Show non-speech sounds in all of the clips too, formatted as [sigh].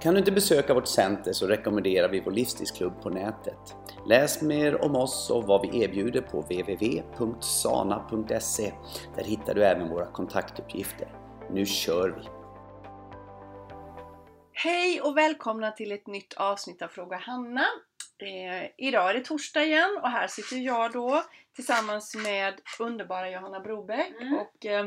Kan du inte besöka vårt center så rekommenderar vi vår livsstilsklubb på nätet. Läs mer om oss och vad vi erbjuder på www.sana.se. Där hittar du även våra kontaktuppgifter. Nu kör vi! Hej och välkomna till ett nytt avsnitt av Fråga Hanna. Eh, idag är det torsdag igen och här sitter jag då tillsammans med underbara Johanna Brobeck Mm. och eh,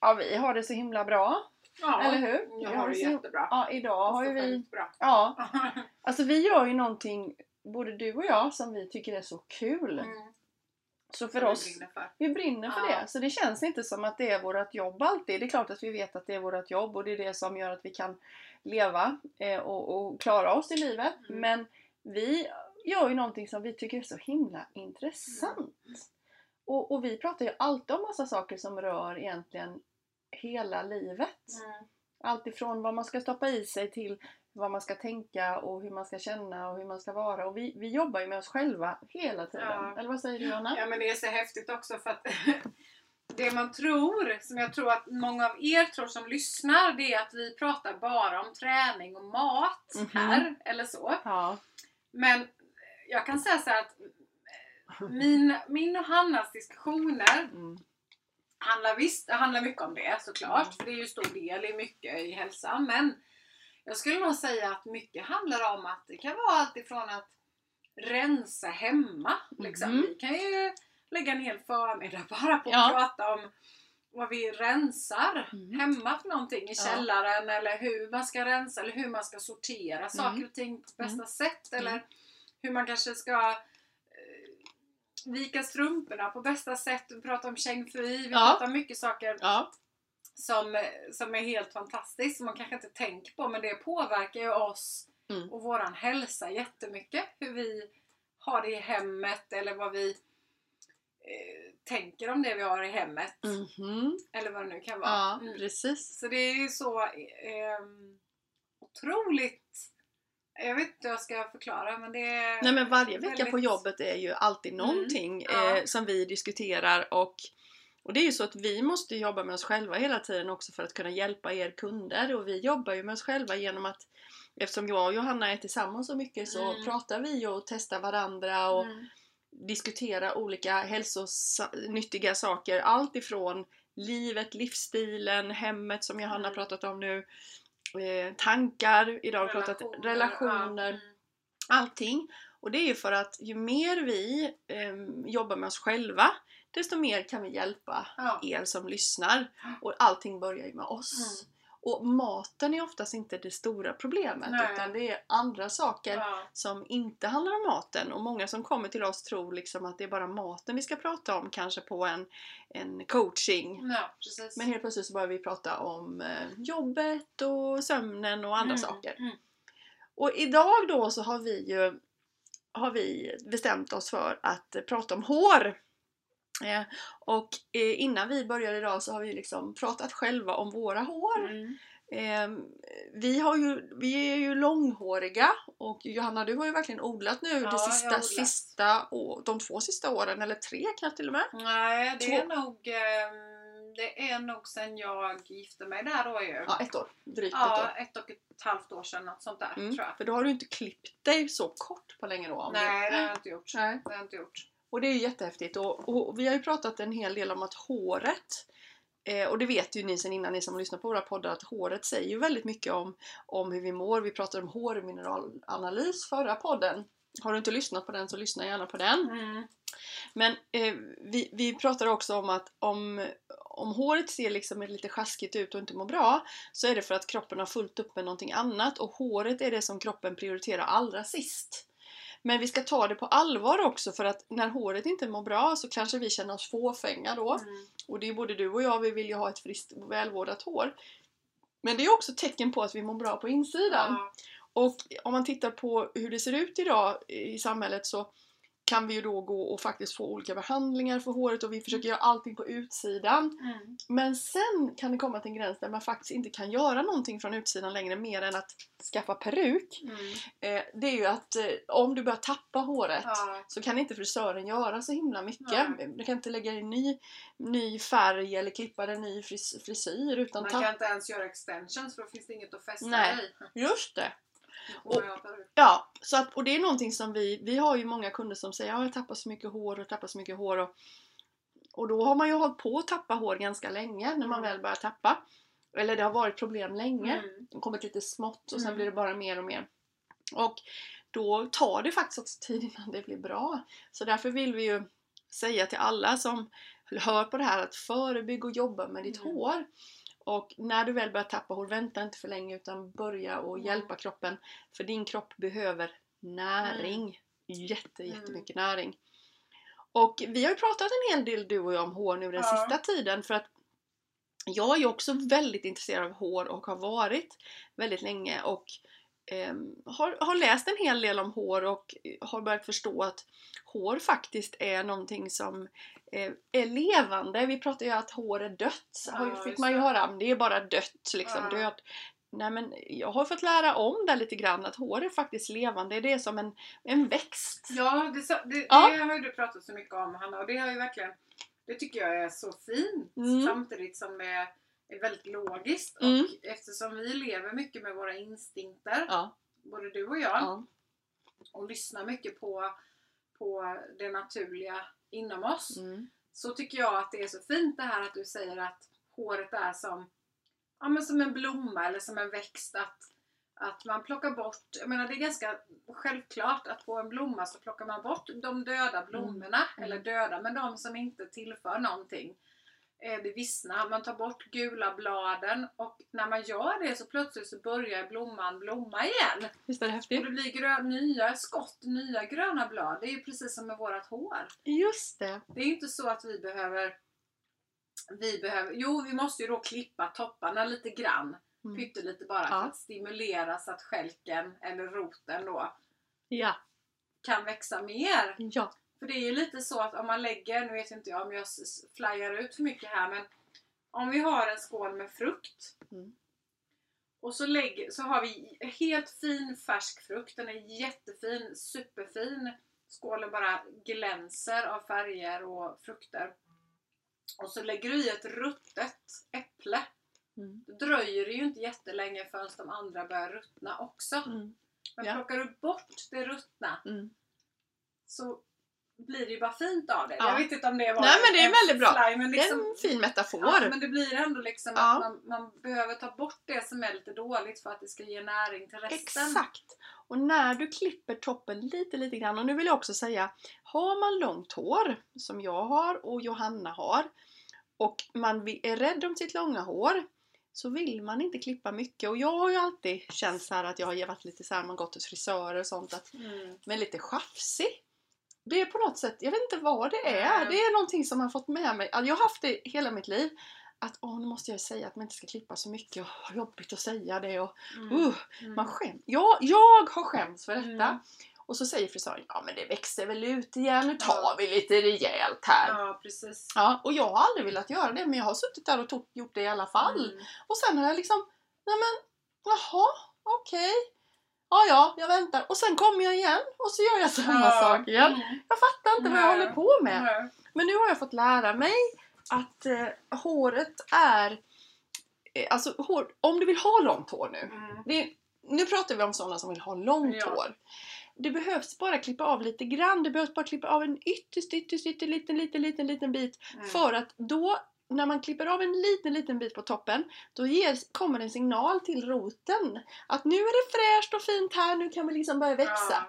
ja, vi har det så himla bra. Ja, Eller hur? Jag har det så- jättebra. Ja, idag har ju vi... Bra. Ja, [laughs] alltså vi gör ju någonting, både du och jag, som vi tycker är så kul. Mm. Så för Som vi oss, brinner för. vi brinner för Ja. det. Så det känns inte som att det är vårt jobb alltid. Det är klart att vi vet att det är vårt jobb och det är det som gör att vi kan leva eh, och, och klara oss i livet. Mm. Men vi gör ju någonting som vi tycker är så himla intressant. Mm. Och, och vi pratar ju alltid om massa saker som rör egentligen hela livet. Mm. Allt ifrån vad man ska stoppa i sig till vad man ska tänka och hur man ska känna och hur man ska vara. Och vi, vi jobbar ju med oss själva hela tiden. Ja. Eller vad säger du Jonna? Ja men det är så häftigt också för att [laughs] det man tror, som jag tror att många av er tror som lyssnar, det är att vi pratar bara om träning och mat Mhm. här, eller så. Ja. Men jag kan säga så här att min, min och Hannas diskussioner Mm. Handlar visst, det handlar mycket om det såklart, Mm. för det är ju stor del i mycket i hälsan. Men jag skulle nog säga att mycket handlar om att det kan vara allt ifrån att rensa hemma. Liksom. Mhm. Vi kan ju lägga en hel förmiddag [laughs] bara på att Ja. prata om vad vi rensar Mm. hemma för någonting i Ja. källaren eller hur man ska rensa eller hur man ska sortera saker och ting på bästa Mm. sätt eller Mm. hur man kanske ska vika strumporna på bästa sätt. Vi pratar om kängfui, vi Ja. pratar mycket saker Ja. som, som är helt fantastiskt som man kanske inte tänker på men det påverkar ju oss Mm. och våran hälsa jättemycket. Hur vi har det i hemmet eller vad vi eh, tänker om det vi har i hemmet. Mhm. Eller vad det nu kan vara. Ja, Mm. precis. Så det är ju så eh, otroligt jag vet inte hur jag ska förklara men det är Nej men varje vecka väldigt- på jobbet är ju alltid någonting Ja. eh, som vi diskuterar och och det är ju så att vi måste jobba med oss själva hela tiden också för att kunna hjälpa er kunder och vi jobbar ju med oss själva genom att eftersom jag och Johanna är tillsammans så mycket så Mm. pratar vi och testar varandra och Mm. diskutera olika hälsonyttiga saker. Allt ifrån livet, livsstilen, hemmet som Johanna Mm. pratat om nu, eh, tankar, idag har vi pratat relationer, ja. Mm. allting. Och det är ju för att ju mer vi eh, jobbar med oss själva desto mer kan vi hjälpa Ja. er som lyssnar. Och allting börjar ju med oss. Mm. Och maten är oftast inte det stora problemet Nej. utan det är andra saker Ja. som inte handlar om maten och många som kommer till oss tror liksom att det är bara maten vi ska prata om kanske på en, en coaching. ja, precis. Men helt plötsligt så börjar vi prata om eh, jobbet och sömnen och andra Mm, saker. mm. Och idag då så har vi ju har vi bestämt oss för att prata om hår. Eh, och eh, innan vi börjar idag så har vi liksom pratat själva om våra hår. Mm. Eh, vi, har ju, vi är ju långhåriga och Johanna du har ju verkligen odlat nu Ja, har sista, sista å- de två sista åren, eller tre kanske till och med. Nej, det Två. är nog ehm, Det är nog sen jag gifte mig där då ju. Ja, ett år. Drygt ett Ja, år. ett och ett halvt år sedan något sånt där Mm. tror jag. För då har du inte klippt dig så kort på länge då. om Nej, det har jag inte gjort. Nej. Det har jag inte gjort. Och det är ju jättehäftigt och, och vi har ju pratat en hel del om att håret eh, och det vet ju ni sen innan, ni som lyssnar på våra poddar, att håret säger ju väldigt mycket om, om hur vi mår. Vi pratade om hårmineralanalys förra podden. Har du inte lyssnat på den så lyssna gärna på den. Mm. Men eh, vi, vi pratar också om att om, om håret ser liksom lite sjaskigt ut och inte mår bra så är det för att kroppen har fullt upp med någonting annat och håret är det som kroppen prioriterar allra sist. Men vi ska ta det på allvar också för att när håret inte mår bra så kanske vi känner oss fåfänga då. Mm. Och det är både du och jag, vi vill ju ha ett friskt och välvårdat hår. Men det är också tecken på att vi mår bra på insidan. Ja. Och om man tittar på hur det ser ut idag i samhället så kan vi ju då gå och faktiskt få olika behandlingar för håret och vi försöker göra allting på utsidan. Mm. Men sen kan det komma till en gräns där man faktiskt inte kan göra någonting från utsidan längre mer än att skaffa peruk. Mm. Eh, det är ju att eh, om du börjar tappa håret Ja. så kan inte frisören göra så himla mycket. Nej. Du kan inte lägga in ny, ny färg eller klippa en ny fris, frisyr utan Man kan inte ens göra extensions för då finns det inget att fästa Nej. i. Just det! Peruk. Ja, så att, och det är någonting som vi, vi har ju många kunder som säger ja, jag tappar så mycket hår och tappar så mycket hår och, och då har man ju hållit på att tappa hår ganska länge när man Mm. väl börjar tappa. Eller det har varit problem länge. Mm. Det kommit lite smått och sen Mm. blir det bara mer och mer. Och då tar det faktiskt också tid innan det blir bra. Så därför vill vi ju säga till alla som hör på det här att förebygg och jobba med ditt Mm. hår. Och när du väl börjar tappa hår, vänta inte för länge utan börja och Mm. hjälpa kroppen. För din kropp behöver näring. Jätte, Mm. jättemycket näring. Och vi har ju pratat en hel del du och jag om hår nu den Ja. sista tiden för att jag är ju också väldigt intresserad av hår och har varit väldigt länge och har, har läst en hel del om hår och har börjat förstå att hår faktiskt är någonting som eh, är levande. Vi pratar ju att hår är dött, Ja, fick man ju höra, det är bara dött liksom, Ja. död. Nej men jag har fått lära om det lite grann att hår är faktiskt levande, det är som en, en växt. Ja, det, det, Ja. det har ju du pratat så mycket om Hanna och det har ju verkligen Det tycker jag är så fint Mm. samtidigt som det är, väldigt logiskt Mm. och eftersom vi lever mycket med våra instinkter, Ja, både du och jag, ja. och lyssnar mycket på, på det naturliga inom oss Mm. så tycker jag att det är så fint det här att du säger att håret är som, ja, men som en blomma eller som en växt. Att, att man plockar bort, jag menar det är ganska självklart att på en blomma så plockar man bort de döda blommorna, Mm. eller döda, men de som inte tillför någonting. Eh, Det vissnar, man tar bort gula bladen och när man gör det så plötsligt så börjar blomman blomma igen. Visst är det Och häftigt? det blir grö- nya skott, nya gröna blad. Det är ju precis som med vårat hår. Just det! Det är inte så att vi behöver vi behöver, jo vi måste ju då klippa topparna lite grann, Mm. pyttelite bara Ja. för att stimulera så att skälken eller roten då Ja, kan växa mer. ja. För det är ju lite så att om man lägger, nu vet inte jag om jag flyar ut för mycket här men om vi har en skål med frukt Mm. och så, lägger, så har vi helt fin färsk frukt, den är jättefin, superfin. Skålen bara glänser av färger och frukter. Och så lägger du i ett ruttet äpple. Mm. Då dröjer det ju inte jättelänge förrän de andra börjar ruttna också. Mm. Men Ja. plockar du bort det ruttna Mm. så blir det ju bara fint av det. Ja. Jag vet inte om det var Nej, men det är väldigt bra. slime, men Det är liksom, en fin metafor. ja, men det blir ändå liksom Ja. att man, man behöver ta bort det som är lite dåligt för att det ska ge näring till resten. Exakt! Och när du klipper toppen lite, lite grann, och nu vill jag också säga, har man långt hår, som jag har och Johanna har, och man är rädd om sitt långa hår, så vill man inte klippa mycket. Och jag har ju alltid känt så här att jag har varit lite så här, man gått hos frisörer och sånt, att Mm. men lite chafsig. Det är på något sätt, jag vet inte vad det är. Det är någonting som man fått med mig. Alltså, Jag har haft det hela mitt liv. Att åh, nu måste jag säga att man inte ska klippa så mycket. Åh, vad jobbigt att säga det. Och, Mm. uh, Mm. man skäm. ja, jag har skämts för detta. Mm. Och så säger frisören, ja men det växer väl ut igen. Nu tar Ja. vi lite rejält här. Ja. Ja, precis. och jag har aldrig velat göra det. Men jag har suttit där och gjort det i alla fall. Mm. Och sen har jag liksom, nej men, jaha, okej. Ja, ja, jag väntar. Och sen kommer jag igen och så gör jag samma Ja. sak igen. Mm. Jag fattar inte vad jag Nej. håller på med. Nej. Men nu har jag fått lära mig att eh, håret är... Eh, alltså, hår, om du vill ha långt hår nu. Mm. Det, nu pratar vi om sådana som vill ha långt Ja. hår. Det behövs bara klippa av lite grann. Det behövs bara klippa av en ytterst, ytterst, ytterst liten, liten, liten, liten bit. Mm. För att då, när man klipper av en liten, liten bit på toppen, då ger, kommer en signal till roten. Att nu är det fräscht och fint här, nu kan vi liksom börja växa.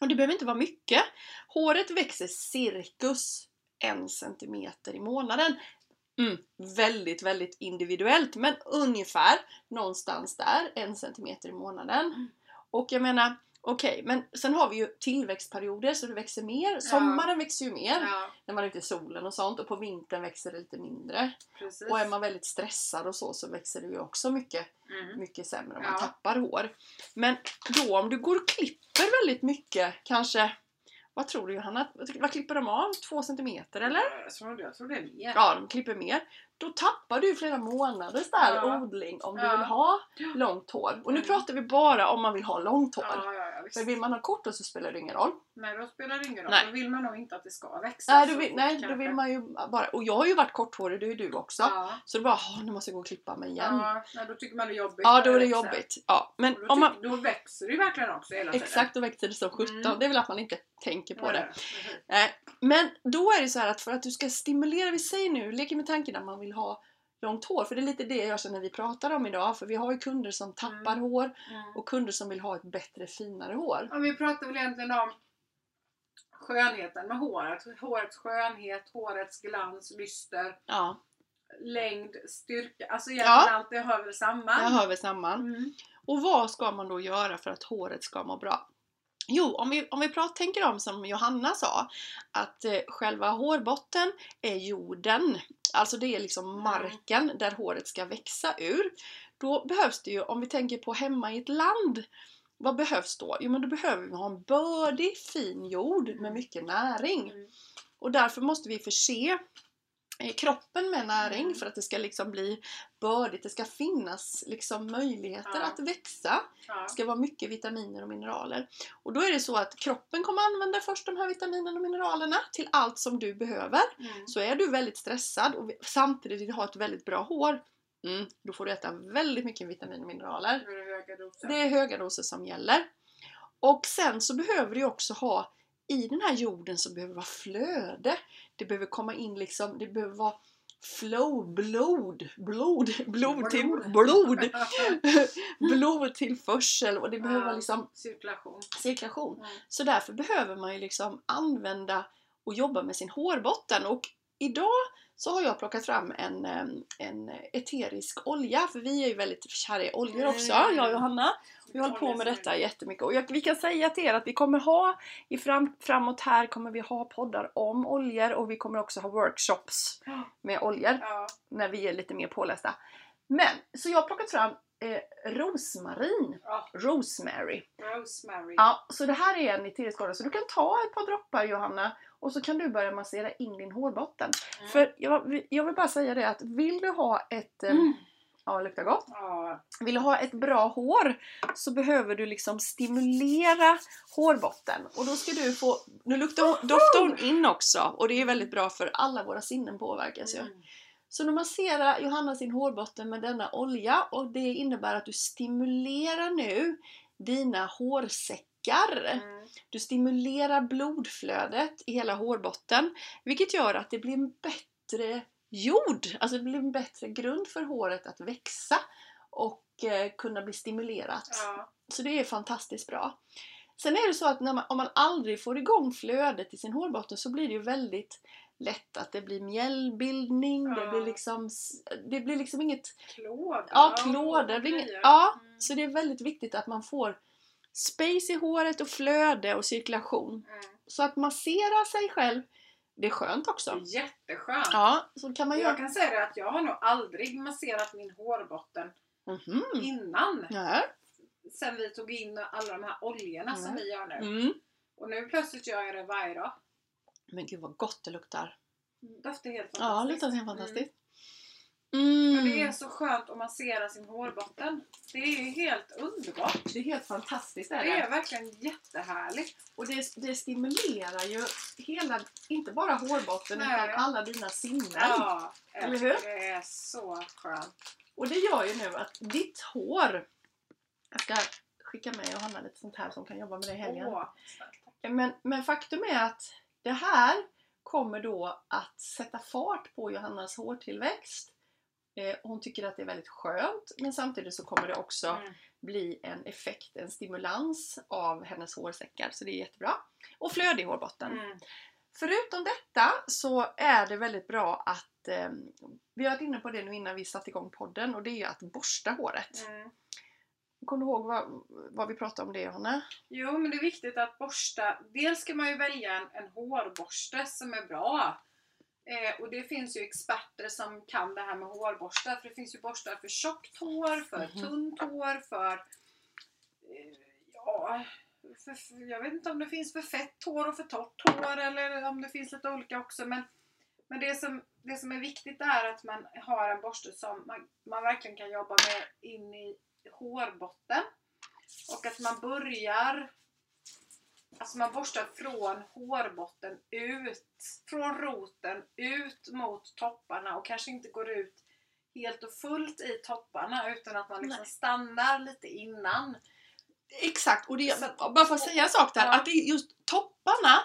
Och det behöver inte vara mycket. Håret växer cirkus en centimeter i månaden. Mm, väldigt, väldigt individuellt men ungefär någonstans där, en centimeter i månaden. Mm. Och jag menar, okej, men sen har vi ju tillväxtperioder så det växer mer. Sommaren växer ju mer Ja, när man är ute i solen och sånt och på vintern växer det lite mindre. precis. Och är man väldigt stressad och så så växer det ju också mycket Mm. mycket sämre om Ja. man tappar hår. Men då om du går och klipper väldigt mycket, kanske Vad tror du Johanna? Vad klipper de av? Två centimeter eller? Jag tror, jag tror det är mer. Ja, de klipper mer. Då tappar du flera månaders där Ja. odling om du Ja. vill ha långt hår. Och nu pratar vi bara om man vill ha långt hår. Visst. För vill man ha kort hår så spelar det ingen roll. Nej, då spelar det ingen roll. Nej. Då vill man nog inte att det ska växa Nej, då vill, nej då vill man ju bara... Och jag har ju varit korthårig, det är ju du också. Ja. Så det bara, "Åh, nu måste jag gå och klippa mig igen. Ja, nej, då tycker man det är jobbigt. Ja, då är det jobbigt. Ja, men Då, om man... tyck- då växer det ju verkligen också hela tiden. Exakt, då växer det som 17. Mm. Det är väl att man inte tänker på det. Ja, precis. Nej, men då är det så här att för att du ska stimulera, vi säger nu, leker med tanken att man vill ha långt hår, för det är lite det jag känner vi pratar om idag, för vi har ju kunder som tappar Mm. hår Mm. och kunder som vill ha ett bättre, finare hår. Ja, vi pratar väl egentligen om skönheten med håret. Hårets skönhet, hårets glans, lyster, Ja, längd, styrka. Alltså egentligen allt det hör väl samman. där hör vi samman. Mm. Och vad ska man då göra för att håret ska må bra? Jo, om vi, om vi pratar, tänker om som Johanna sa, att eh, själva hårbotten är jorden, alltså det är liksom marken där håret ska växa ur. Då behövs det ju, om vi tänker på hemma i ett land, vad behövs då? Jo men då behöver vi ha en bördig, fin jord med mycket näring. Mm. Och därför måste vi förse kroppen med näring Mm. för att det ska liksom bli bördigt, det ska finnas liksom möjligheter Ja. att växa. Ja. Det ska vara mycket vitaminer och mineraler. Och då är det så att kroppen kommer använda först de här vitaminerna och mineralerna till allt som du behöver. Mm. Så är du väldigt stressad och samtidigt vill ha ett väldigt bra hår, mm, då får du äta väldigt mycket vitaminer och mineraler. Är det doser. Det är höga doser som gäller. Och sen så behöver du också ha i den här jorden så behöver det vara flöde. Det behöver komma in liksom, det behöver vara flow, blod, blod, [laughs] blod till blod, [laughs] blodtillförsel och det behöver liksom Cirkulation. cirkulation. Mm. Så därför behöver man ju liksom använda och jobba med sin hårbotten. Och idag så har jag plockat fram en, en eterisk olja, för vi är ju väldigt kära i oljor också, Mm. jag och Johanna. Vi håller på med detta jättemycket och jag, vi kan säga till er att vi kommer ha i fram, framåt här kommer vi ha poddar om oljor och vi kommer också ha workshops med oljor Ja. när vi är lite mer pålästa. Men, så jag har plockat fram eh, rosmarin, ja. rosemary. Rosemary. Ja, så det här är en eterisk olja så du kan ta ett par droppar Johanna och så kan du börja massera in din hårbotten. Mm. För jag, jag vill bara säga det att vill du ha ett, eh, Mm. ja luktar gott, Ja. vill du ha ett bra hår så behöver du liksom stimulera hårbotten. Och då ska du få, nu luktar doftar hon in också och det är väldigt bra för alla våra sinnen påverkas ju. Mm. Så nu masserar Johanna sin hårbotten med denna olja och det innebär att du stimulerar nu dina hårsäckar. Mm. Du stimulerar blodflödet i hela hårbotten vilket gör att det blir en bättre jord, alltså det blir en bättre grund för håret att växa och eh, kunna bli stimulerat. Ja. Så det är fantastiskt bra. Sen är det så att man, om man aldrig får igång flödet i sin hårbotten så blir det ju väldigt lätt att det blir mjällbildning, det Ja. blir liksom det blir liksom inget Klåda. Ja, klåda. Det inget, ja, Mm. så det är väldigt viktigt att man får space i håret och flöde och cirkulation. Mm. Så att massera sig själv, det är skönt Det också. jätteskönt. Ja, så kan man Jag göra. kan säga det att jag har nog aldrig masserat min hårbotten Mhm. innan. Ja. Sen vi tog in alla de här oljorna som Mm. vi gör nu. Mm. Och nu plötsligt gör jag det varje dag. Men gud vad gott det luktar. Det doftar helt Ja, fantastiskt. det luktar helt fantastiskt. Mm. Men det Mm. är så skönt att massera sin hårbotten. Det är helt underbart. Det är helt fantastiskt. Är Det det. är verkligen jättehärligt. Och det, det stimulerar ju hela, inte bara hårbotten Nej. utan alla dina sinnen. Ja, Eller hur? det är så skönt. Och det gör ju nu att ditt hår, jag ska skicka med Johanna lite sånt här som kan jobba med det i helgen. Åh, Men, men faktum är att det här kommer då att sätta fart på Johannas hårtillväxt. Eh, hon tycker att det är väldigt skönt men samtidigt så kommer det också Mm. bli en effekt, en stimulans av hennes hårsäckar så det är jättebra. Och flöde i hårbotten. Mm. Förutom detta så är det väldigt bra att, eh, vi har varit inne på det nu innan vi satte igång podden och det är att borsta håret. Mm. Kommer du ihåg vad, vad vi pratade om det Johanna? Jo, men det är viktigt att borsta. Dels ska man ju välja en, en hårborste som är bra. Eh, och det finns ju experter som kan det här med hårborstar. För det finns ju borstar för tjockt hår, för Mhm. tunt hår, för... Eh, ja, för, för, jag vet inte om det finns för fett hår och för torrt hår eller om det finns lite olika också. Men, men det, som, det som är viktigt är att man har en borste som man, man verkligen kan jobba med in i hårbotten. Och att man börjar Alltså man borstar från hårbotten ut, från roten ut mot topparna och kanske inte går ut helt och fullt i topparna utan att man liksom Nej. stannar lite innan. Exakt, och det, Så bara för att säga en sak där, Ja. att det är just topparna,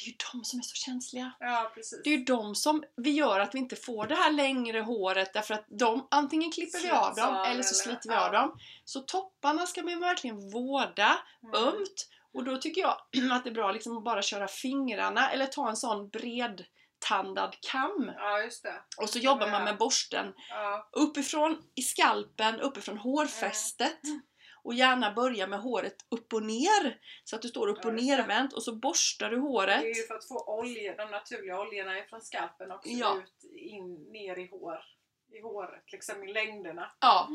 det är ju de som är så känsliga. Ja precis. Det är ju de som vi gör att vi inte får det här längre håret därför att de, antingen klipper vi av dem eller så sliter vi av dem. Så topparna ska man verkligen vårda Mm. ömt och då tycker jag [clears throat] att det är bra liksom att bara köra fingrarna eller ta en sån bredtandad kam Ja och så jobbar man med borsten Ja. uppifrån i skalpen, uppifrån hårfästet. Mm. Och gärna börja med håret upp och ner. Så att du står upp och det. nervänt och så borstar du Det håret. är ju för att få olja, de naturliga oljorna från skalpen också Ja. ut in, ner i hår. I håret, liksom i längderna. Ja.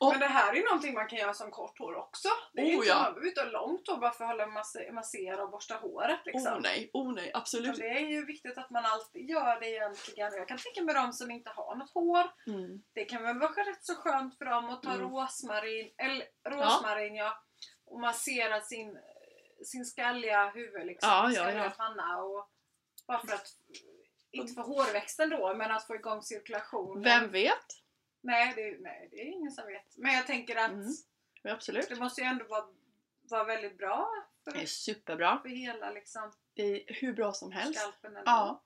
Och- Men det här är någonting man kan göra som kort hår också. Det är Oh, inte, ja. Man behöver inte ha långt hår bara för att hålla masse- massera och borsta håret. Liksom. Oh nej, oh nej, absolut. det är ju viktigt att man alltid gör det egentligen. Jag kan tänka mig de som inte har något hår. Mm. Det kan väl vara rätt så skönt för dem att ta Mm. rosmarin, eller rosmarin ja. och massera sin, sin skalliga huvud liksom. Ja, ja, skalliga ja. panna och bara för att inte för hårväxten då, men att få igång cirkulationen. Vem vet? Nej det, nej, det är ingen som vet. Men jag tänker att Mm. Absolut. det måste ju ändå vara, vara väldigt bra Det är för, superbra. för hela liksom, är hur bra som helst. skalpen. ändå. Ja.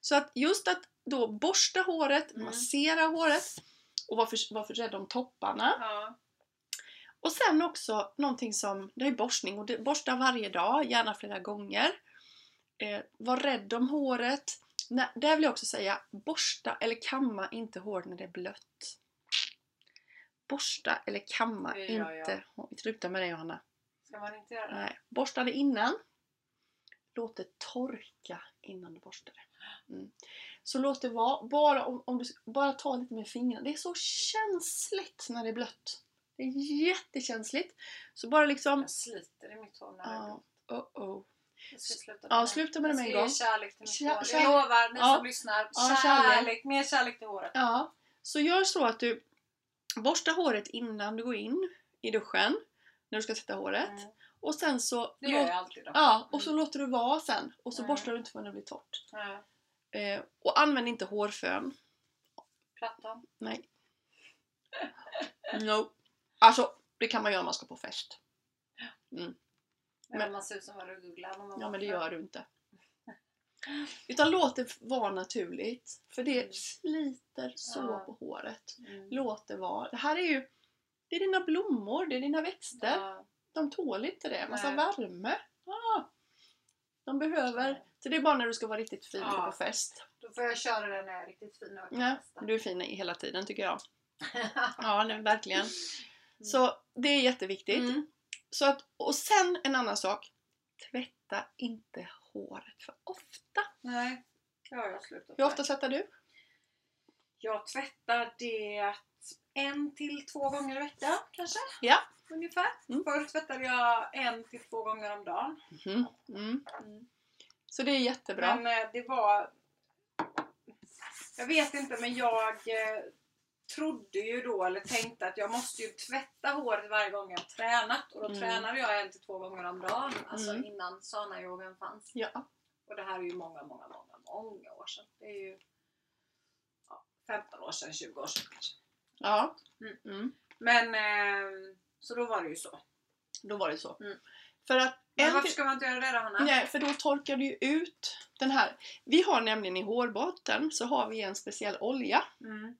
Så att just att då borsta håret, Mm. massera håret och vara för, var för rädd om topparna. Ja. Och sen också någonting som, det är borstning och det, borsta varje dag, gärna flera gånger. Eh, var rädd om håret. Där vill jag också säga, borsta eller kamma inte hår när det är blött. Borsta eller kamma Det gör jag. inte Sluta med det Johanna. Ska man inte göra det? Nej. Borsta det innan. Låt det torka innan du borstar det. Mm. Så låt det vara, bara om, om du bara tar lite med fingrarna. Det är så känsligt när det är blött. Det är jättekänsligt. Så bara liksom... Jag sliter i mitt hår när det är Ja, oh oh. Sluta Ja, sluta med det med en gång. kärlek till mitt Kär- hår. Jag lovar, ni Ja. som lyssnar. Ja, kärlek. kärlek. Mer kärlek till håret. Ja, så gör så att du borstar håret innan du går in i duschen. När du ska sätta håret. Mm. Och sen så... Det gör jag alltid då. Ja, och så låter du vara sen. Och så Mm. borstar du inte förrän det blir torrt. Ja. Eh, och använd inte hårfön. Plattan. Nej. [laughs] No. Alltså, det kan man göra om man ska på fest. Men, Men- man ser ut som en ruggugla. när man Ja, men det gör du inte. Utan låt det vara naturligt. För det Mm. sliter så Ja. på håret. Mm. Låt det vara. Det här är ju det är dina blommor, det är dina växter. Ja. De tål inte det. Massa Nej. värme. Ah. De behöver... Så det är bara när du ska vara riktigt fin Ja. på fest. Då får jag köra den när jag är riktigt fin och Ja, du är fin i hela tiden tycker jag. [laughs] Ja, verkligen. Så det är jätteviktigt. Mm. Så att, och sen en annan sak. Tvätta inte håret för ofta. Nej, det har jag slutat Hur med. ofta tvättar du? Jag tvättar det en till två gånger i veckan kanske. Ja. Ungefär. Mm. Förr tvättade jag en till två gånger om dagen. Mhm. Mm. Så det är jättebra. Men eh, det var... Jag vet inte men jag eh, trodde ju då eller tänkte att jag måste ju tvätta håret varje gång jag tränat. Och då Mm. tränade jag en till två gånger om dagen. Alltså Mm. innan sana-yogan fanns. Ja. Och det här är ju många, många, många, många år sedan. Det är ju ja, 15 år sedan, 20 år sedan kanske. Ja. Mm. Mm. Men eh, så då var det ju så. Då var det så. Mm. För att Men en varför ska man inte göra det då Hanna? Nej, för då torkar du ju ut den här. Vi har nämligen i hårbotten så har vi en speciell olja. Mm.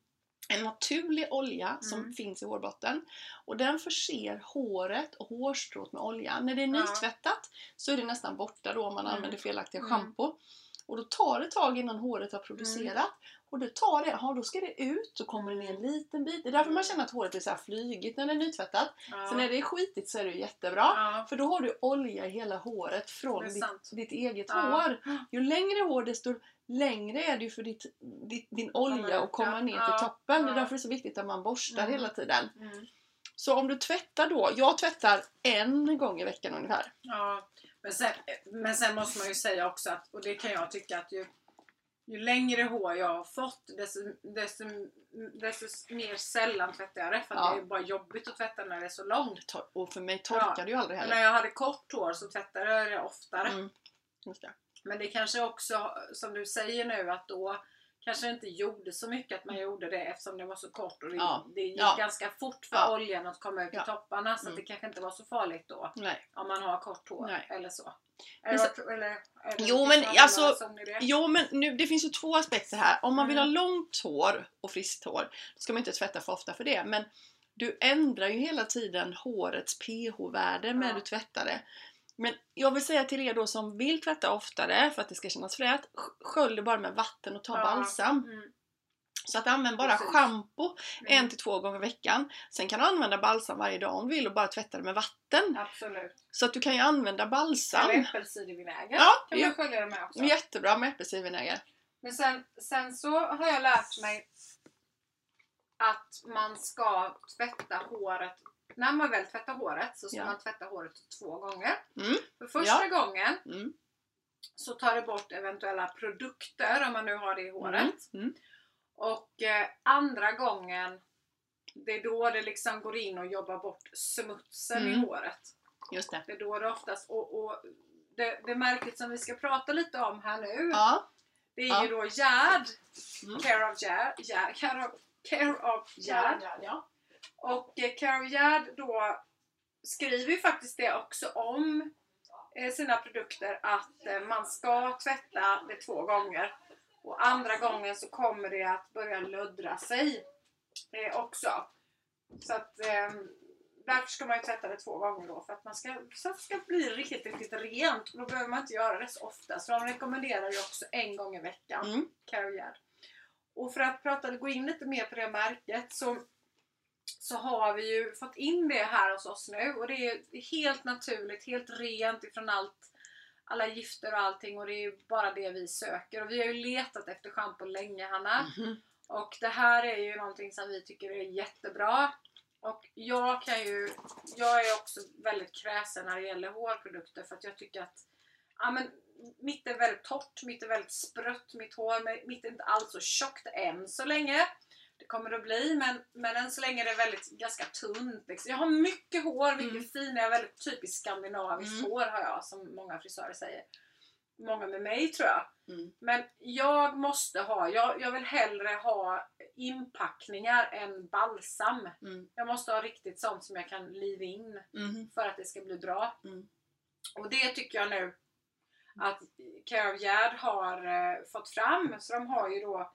En naturlig olja som Mm. finns i hårbotten. Och den förser håret och hårstrået med olja. När det är nytvättat så är det nästan borta då om man Mm. använder felaktiga Mm. schampo. Och då tar det tag innan håret har producerat. Och det tar det, ja, då ska det ut, så kommer det ner en liten bit. Det är därför man känner att håret blir så flygigt när det är nytvättat. Ja. Sen när det är skitigt så är det jättebra. ja. För då har du olja i hela håret från är ditt, ditt eget Ja. hår. Ju längre hår desto längre är det ju för ditt, ditt, din olja att komma ner till toppen. Det är därför det är så viktigt att man borstar Mm. hela tiden. Mm. Så om du tvättar då, jag tvättar en gång i veckan ungefär. Ja, men sen, men sen måste man ju säga också att, och det kan jag tycka att ju, ju längre hår jag har fått desto, desto, desto mer sällan tvättar jag det. För att Ja. det är bara jobbigt att tvätta när det är så långt. Tor- Och för mig torkar Ja, det ju aldrig heller. när jag hade kort hår så tvättade jag det oftare. Mm. Det. Men det kanske också, som du säger nu, att då kanske inte gjorde så mycket att man gjorde det eftersom det var så kort och det, Ja. det gick Ja. ganska fort för Ja. oljan att komma ut i topparna så Mm. det kanske inte var så farligt då Nej. om man har kort hår Nej. eller så. Men så- eller, eller, Jo, men alltså-? Jo men nu, det finns ju två aspekter här. Om man vill ha Mm. långt hår och friskt hår, då ska man inte tvätta för ofta för det. Men du ändrar ju hela tiden hårets pH-värde när du tvättar det. Men jag vill säga till er då som vill tvätta oftare för att det ska kännas fräscht, sk- skölj det bara med vatten och ta Ja. balsam. Mm. Så att använd bara Precis. schampo en Mm. till två gånger i veckan. Sen kan du använda balsam varje dag om du vill och bara tvätta det med vatten. Absolut. Så att du kan ju använda balsam. Eller äppelcidervinäger Ja, kan man skölja det med också. Jättebra med äppelcidervinäger. Men sen, sen så har jag lärt mig att man ska tvätta håret när man väl tvättar håret så ska Ja. man tvätta håret två gånger. Mm. För första Ja. gången Mm. så tar det bort eventuella produkter om man nu har det i håret. Mm. Och eh, andra gången det är då det liksom går in och jobbar bort smutsen i Mm. håret. Just det. Det är då det oftast och, och det, det märket som vi ska prata lite om här nu Ja. det är Ja. ju då Gerd. Mm. Care of. Gerd care, of, care of Gerd. ja. Och eh, Care of Gerd då skriver ju faktiskt det också om eh, sina produkter att eh, man ska tvätta det två gånger. Och andra gången så kommer det att börja luddra sig också. Så att eh, därför ska man ju tvätta det två gånger då för att man ska, så att det ska bli riktigt, riktigt rent. Och då behöver man inte göra det så ofta. Så de rekommenderar ju också en gång i veckan. Mm. Care Gerd. Och för att prata, gå in lite mer på det märket så, så har vi ju fått in det här hos oss nu och det är helt naturligt, helt rent ifrån allt alla gifter och allting och det är ju bara det vi söker. Och vi har ju letat efter schampo länge Hanna. Mhm. Och det här är ju någonting som vi tycker är jättebra. Och jag kan ju, jag är också väldigt kräsen när det gäller hårprodukter för att jag tycker att ja, men, mitt är väldigt torrt, mitt är väldigt sprött, mitt hår, mitt är inte alls så tjockt än så länge. Det kommer att bli men, men än så länge är det väldigt ganska tunt. Liksom. Jag har mycket hår, mycket Mm. fina, jag har väldigt typiskt skandinaviskt Mm. hår har jag som många frisörer säger. Många med mig tror jag. Mm. Men jag måste ha, jag, jag vill hellre ha inpackningar än balsam. Mm. Jag måste ha riktigt sånt som jag kan liva in Mhm. för att det ska bli bra. Mm. Och det tycker jag nu att Care of Gerd har eh, fått fram. Så de har ju då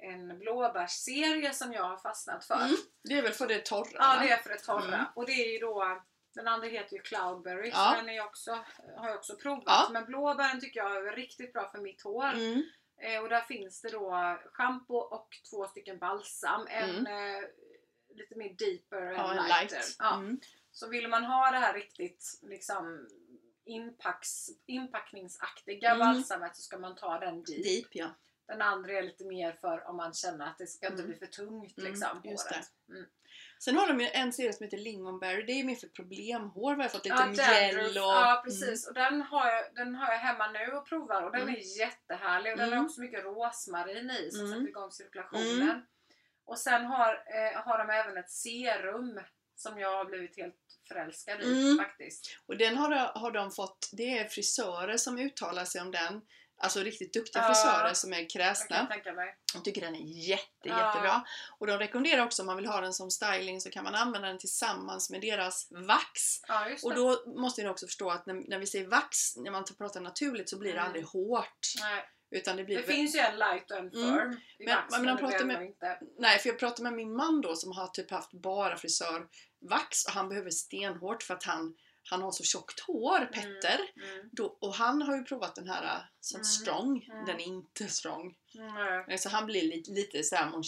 en blåbärsserie som jag har fastnat för. Mm. Det är väl för det torra? Ja, det är för det torra. Mm. Och det är ju då den andra heter ju Cloudberry Ja. så den är också, har jag också provat. Ja. Men blåbären tycker jag är riktigt bra för mitt hår. Mm. Eh, och där finns det då shampoo och två stycken balsam. En eh, lite mer deeper Mm. Ja, lighter. light. Ja. Mm. Så vill man ha det här riktigt liksom inpacks, inpackningsaktiga Mm. balsamet så ska man ta den deep. Deep ja. Den andra är lite mer för om man känner att det ska inte Mm. bli för tungt Mm, liksom. håret. Mm. Sen har de ju en serie som heter Lingonberry. Det är mer för problemhår. Vad jag fått lite Ja, mjäll och... Ja precis. Och den har, jag, den har jag hemma nu och provar och den Mm. är jättehärlig. Och den Mm. har också mycket rosmarin i som Mm. sätter igång cirkulationen. Mm. Och sen har, eh, har de även ett serum som jag har blivit helt förälskad i Mm. faktiskt. Och den har, har de fått... Det är frisörer som uttalar sig om den. Alltså riktigt duktiga Ja. frisörer som är kräsna. De tycker den är jätte, Ja. jättebra. Och de rekommenderar också om man vill ha den som styling så kan man använda den tillsammans med deras vax. Ja, Och då måste ni också förstå att när, när vi säger vax, när man pratar naturligt så blir det Mm. aldrig hårt. Nej. Utan det blir Det finns ju en light och en Mm. firm i Men- vax, men men, pratar med- inte. Nej, för jag pratade med min man då som har typ haft bara frisörvax och han behöver stenhårt för att han, han har så tjockt hår, Petter. Mm. Då, och han har ju provat den här äh, som Mm. strong. Mm. Den är inte strong. Mm. Så han blir lite, lite såhär Mon.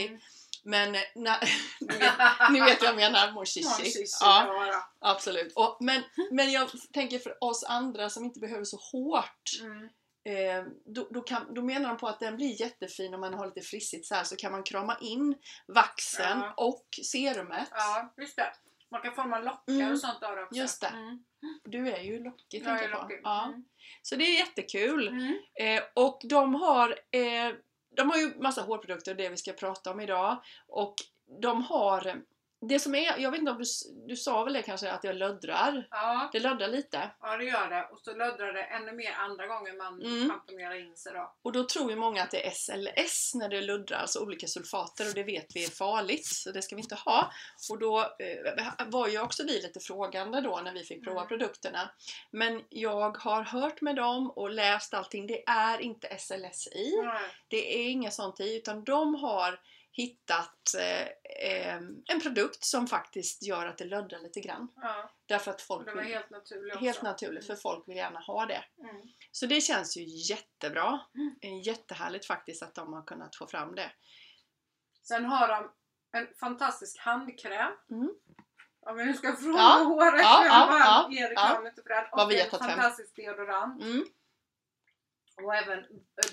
Mm. Men eh, na, [laughs] ni, vet, [laughs] ni vet vad jag menar, Mon Chichi. Ja, absolut. Och, men, men jag tänker för oss andra som inte behöver så hårt. Mm. Eh, då, då, kan, då menar de på att den blir jättefin om man har lite frissigt så här så kan man krama in vaxen Ja. och serumet. Ja, just det. Man kan forma lockar Mm. och sånt av det också. Just det. Mm. Du är ju lockig Jag tänker jag på. Ja. Mm. Så det är jättekul. Mm. Eh, och de har, eh, de har ju massa hårprodukter, det vi ska prata om idag. Och de har, det som är, jag vet inte om du, du sa väl det kanske att jag löddrar? Ja, Det löddrar lite. ja, det gör det. Och så löddrar det ännu mer andra gånger man Mm. in sig då. Och då tror ju många att det är SLS när det luddrar, alltså olika sulfater och det vet vi är farligt så det ska vi inte ha. Och då eh, var ju också vi lite frågande då när vi fick prova Mm. produkterna. Men jag har hört med dem och läst allting, det är inte SLS i. Nej. Det är inget sånt i utan de har hittat eh, en produkt som faktiskt gör att det löddrar lite grann. Ja, Därför att folk det var vill, helt naturligt också. helt naturligt för folk vill gärna ha det. Mm. Så det känns ju jättebra. Mm. Eh, Jättehärligt faktiskt att de har kunnat få fram det. Sen har de en fantastisk handkräm. Mm. Om vi nu ska fråga Ja, håret, ja, ja, ja, den. Vad vi har tagit fantastisk deodorant. Mm. Och även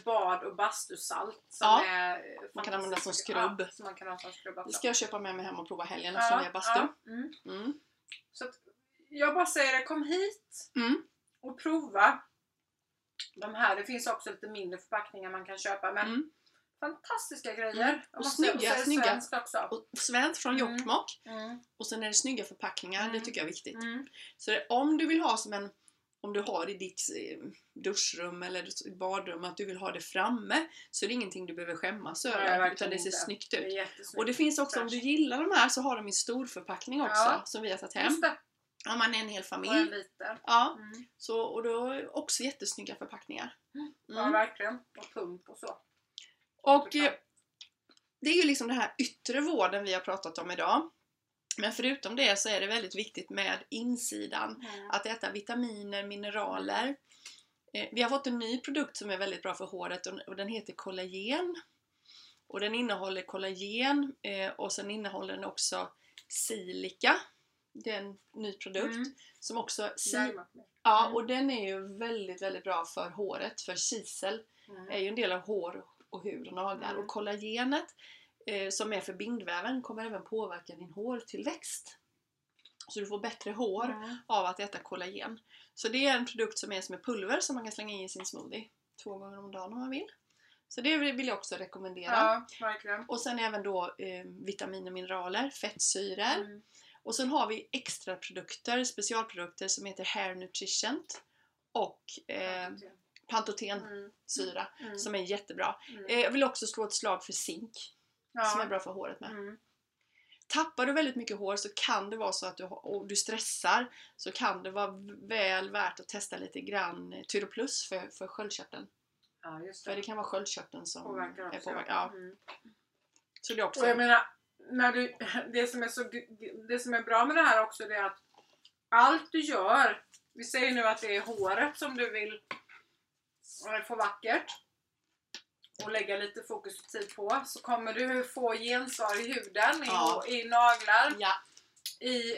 bad och bastusalt som Ja, är man kan använda som skrubb. Ja, som man kan ha som skrubb Det ska jag köpa med mig hem och prova helgen eftersom vi är bastu. ja, mm. Mm. Så jag bara säger det, kom hit Mm. och prova de här. Det finns också lite mindre förpackningar man kan köpa men Mm. fantastiska grejer. Mm. Och snygga, och det snygga. svenskt också. Och svenskt från Mm. Jokkmokk. Och sen är det snygga förpackningar, det tycker jag är viktigt. Så det, om du vill ha som en om du har i ditt eh, duschrum eller badrum att du vill ha det framme så är det ingenting du behöver skämmas över utan det ser inte. snyggt ut. Och det finns också, om du gillar de här så har de i storförpackning också Ja. som vi har tagit hem. Om man är en hel och en familj. liter. Ja, Mm. så, och då är också jättesnygga förpackningar. Ja, Mm. verkligen. Och pump och så. Och eh, det är ju liksom den här yttre vården vi har pratat om idag. Men förutom det så är det väldigt viktigt med insidan. Mm. Att äta vitaminer, mineraler. Eh, Vi har fått en ny produkt som är väldigt bra för håret och och den heter kollagen. Och den innehåller kollagen eh, och sen innehåller den också silika. Det är en ny produkt Mm. som också... Si- Jajamän. ja, Mm. och den är ju väldigt, väldigt bra för håret. För kisel Mm. är ju en del av hår och hud och naglar. Mm. Och kollagenet som är för bindväven kommer även påverka din hårtillväxt. Så du får bättre hår Mm. av att äta kollagen. Så det är en produkt som är som ett pulver som man kan slänga in i sin smoothie två gånger om dagen om man vill. Så det vill jag också rekommendera. Ja. Och sen även då eh, vitaminer och mineraler, fettsyror. Mm. Och sen har vi extra produkter, specialprodukter som heter Hair Nutricient och eh, pantotensyra Mm. Mm. som är jättebra. Mm. Eh, jag vill också slå ett slag för zink som är Ja. bra för håret med. Mm. Tappar du väldigt mycket hår så kan det vara så att du, och du stressar så kan det vara väl värt att testa lite grann eh, Tyroplus för, för sköldkörteln. Ja, just För det det. kan vara sköldkörteln som Påverkar är också. påverkad. Ja, Mm. så det är också... Och jag menar, när du, [laughs] det, som är så, det som är bra med det här också det är att allt du gör, vi säger nu att det är håret som du vill eh, få vackert och lägga lite fokus och tid på så kommer du få gensvar i huden, Ja. i, i naglar, Ja, i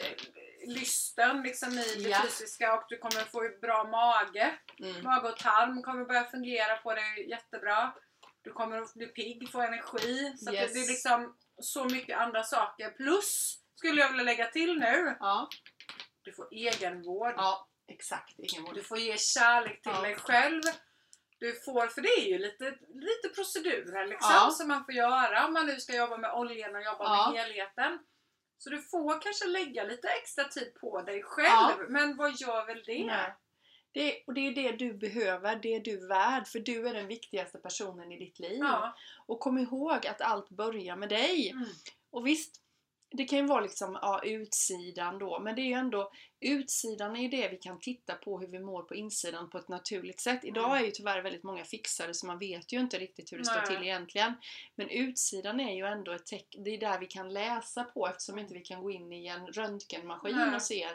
lysten, liksom i det Ja. fysiska och du kommer få bra mage. mm. Mage och tarm kommer börja fungera på dig jättebra. Du kommer att bli pigg, få energi. Så Yes. det, är liksom så mycket andra saker. Plus, skulle jag vilja lägga till nu, ja, du får egenvård. ja, exakt. Ingen vård. Du får ge kärlek till Ja. dig själv. Du får, för det är ju lite, lite procedurer liksom Ja. som man får göra om man nu ska jobba med oljan och jobba Ja. med helheten. Så du får kanske lägga lite extra tid på dig själv. Ja. Men vad gör väl det? Nej. Det, och det är det du behöver, det är du värd, för du är den viktigaste personen i ditt liv. Ja. Och kom ihåg att allt börjar med dig. Mm. Och visst, det kan ju vara liksom, ja, utsidan då, men det är ju ändå, utsidan är ju det vi kan titta på hur vi mår på insidan på ett naturligt sätt. Idag Mm. är ju tyvärr väldigt många fixare så man vet ju inte riktigt hur det står Nej. till egentligen. Men utsidan är ju ändå ett tecken, det är där vi kan läsa på eftersom inte vi kan gå in i en röntgenmaskin Nej. och se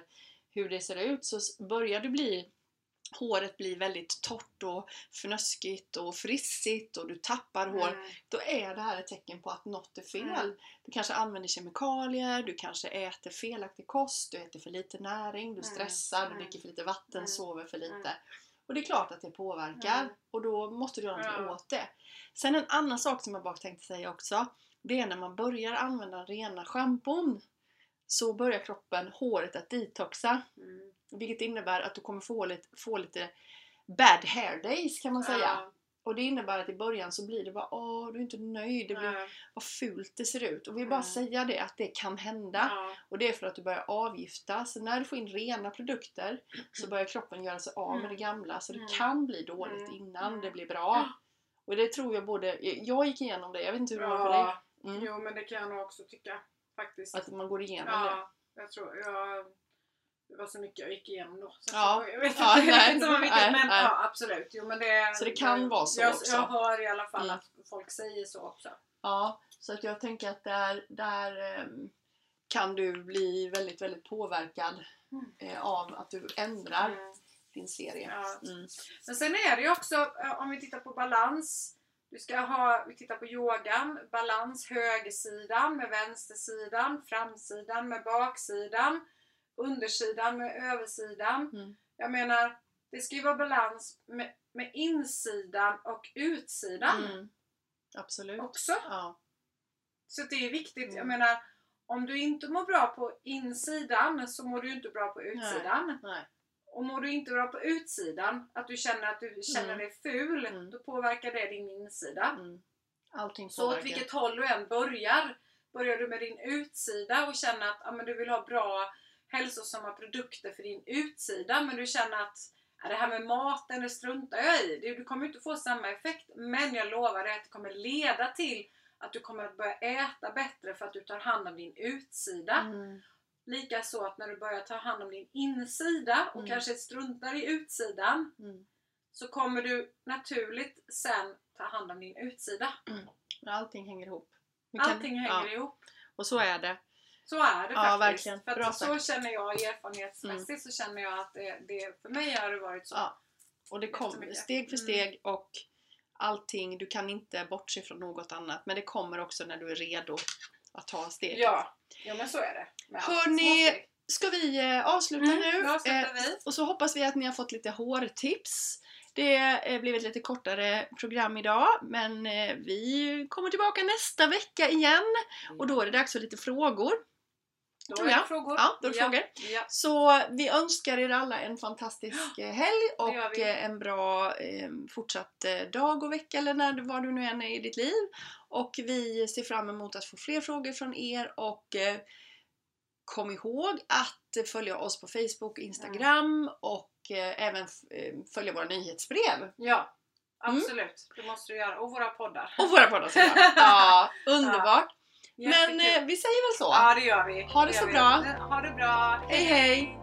hur det ser ut. Så börjar det bli håret blir väldigt torrt och fnöskigt och frissigt och du tappar hår Mm. då är det här ett tecken på att något är fel. Mm. Du kanske använder kemikalier, du kanske äter felaktig kost, du äter för lite näring, du Mm. stressar, du Mm. dricker för lite vatten, Mm. sover för lite. Och det är klart att det påverkar och då måste du göra någonting åt det. Sen en annan sak som jag bara tänkte säga också. Det är när man börjar använda rena schampon så börjar kroppen, håret att detoxa. Mm. Vilket innebär att du kommer få lite, få lite bad hair days kan man säga. Ja, Och det innebär att i början så blir det bara åh, du är inte nöjd, det blir, nej, vad fult det ser ut. Och vi vill bara Mm. säga det, att det kan hända. ja. Och det är för att du börjar avgifta. Så när du får in rena produkter så börjar kroppen göra sig av med Mm. det gamla. Så det Mm. kan bli dåligt Mm. innan Mm. det blir bra. Och det tror jag både, jag gick igenom det, jag vet inte hur det var för dig. Mm. jo men det kan jag nog också tycka faktiskt. Att man går igenom det. ja, jag tror, jag, det var så mycket jag gick igenom då. Så Ja. så jag vet Ja, inte nej, riktigt som var vilket, nej, men nej. ja absolut. Jo, men det, Så det kan det, vara så jag, också. Jag hör i alla fall Mm. att folk säger så också. Ja, så att jag tänker att där, där ehm, kan du bli väldigt, väldigt påverkad Mm. eh, av att du ändrar Mm. din serie. Ja. Mm. Men sen är det ju också, eh, om vi tittar på balans. Du ska ha, vi tittar på yogan, balans högersidan med vänstersidan, framsidan med baksidan, undersidan med översidan. Mm. Jag menar, det ska ju vara balans med, med insidan och utsidan Mm. Absolut. också. Ja. Så det är viktigt. Jag Mm. menar, om du inte mår bra på insidan så mår du inte bra på utsidan. Nej. Och mår du inte bra på utsidan, att du känner att du känner Mm. dig ful, Mm. då påverkar det din insida. Mm. Allting Så åt vilket håll du än börjar, börjar du med din utsida och känner att ja, men du vill ha bra hälsosamma produkter för din utsida, men du känner att ja, det här med maten, det struntar jag i. Du kommer inte få samma effekt, men jag lovar dig att det kommer leda till att du kommer att börja äta bättre för att du tar hand om din utsida. Mm. Likaså att när du börjar ta hand om din insida och Mm. kanske struntar i utsidan Mm. så kommer du naturligt sen ta hand om din utsida. Men allting hänger ihop. Vi kan- Allting hänger ja. ihop. Och så är det. Så är det Ja, faktiskt. verkligen. För Bra så sagt. känner jag erfarenhetsmässigt så känner jag att det, det för mig har det varit så. Ja. Och det kommer steg för Mm. steg och allting, du kan inte bortse från något annat. Men det kommer också när du är redo att ta steget. Ja, ja men så är det. Hörni. Ska vi eh, avsluta Mm, nu? Eh, vi. och så hoppas vi att ni har fått lite hårtips. Det eh, blev ett lite kortare program idag men eh, vi kommer tillbaka nästa vecka igen och då är det dags för lite frågor. Då är jag. det frågor. Ja, då är det frågor. Ja. Så vi önskar er alla en fantastisk eh, helg och eh, en bra eh, fortsatt eh, dag och vecka eller när, var du nu än är i ditt liv. Och vi ser fram emot att få fler frågor från er och eh, kom ihåg att följa oss på Facebook och Instagram och eh, även följa våra nyhetsbrev. ja, absolut. Det måste du göra. Och våra poddar. Och våra poddar såklart. [laughs] Ja, underbart! Men eh, vi säger väl så. Ja, det gör vi. Ha det så gör vi. bra. Ha det bra. Hej hej!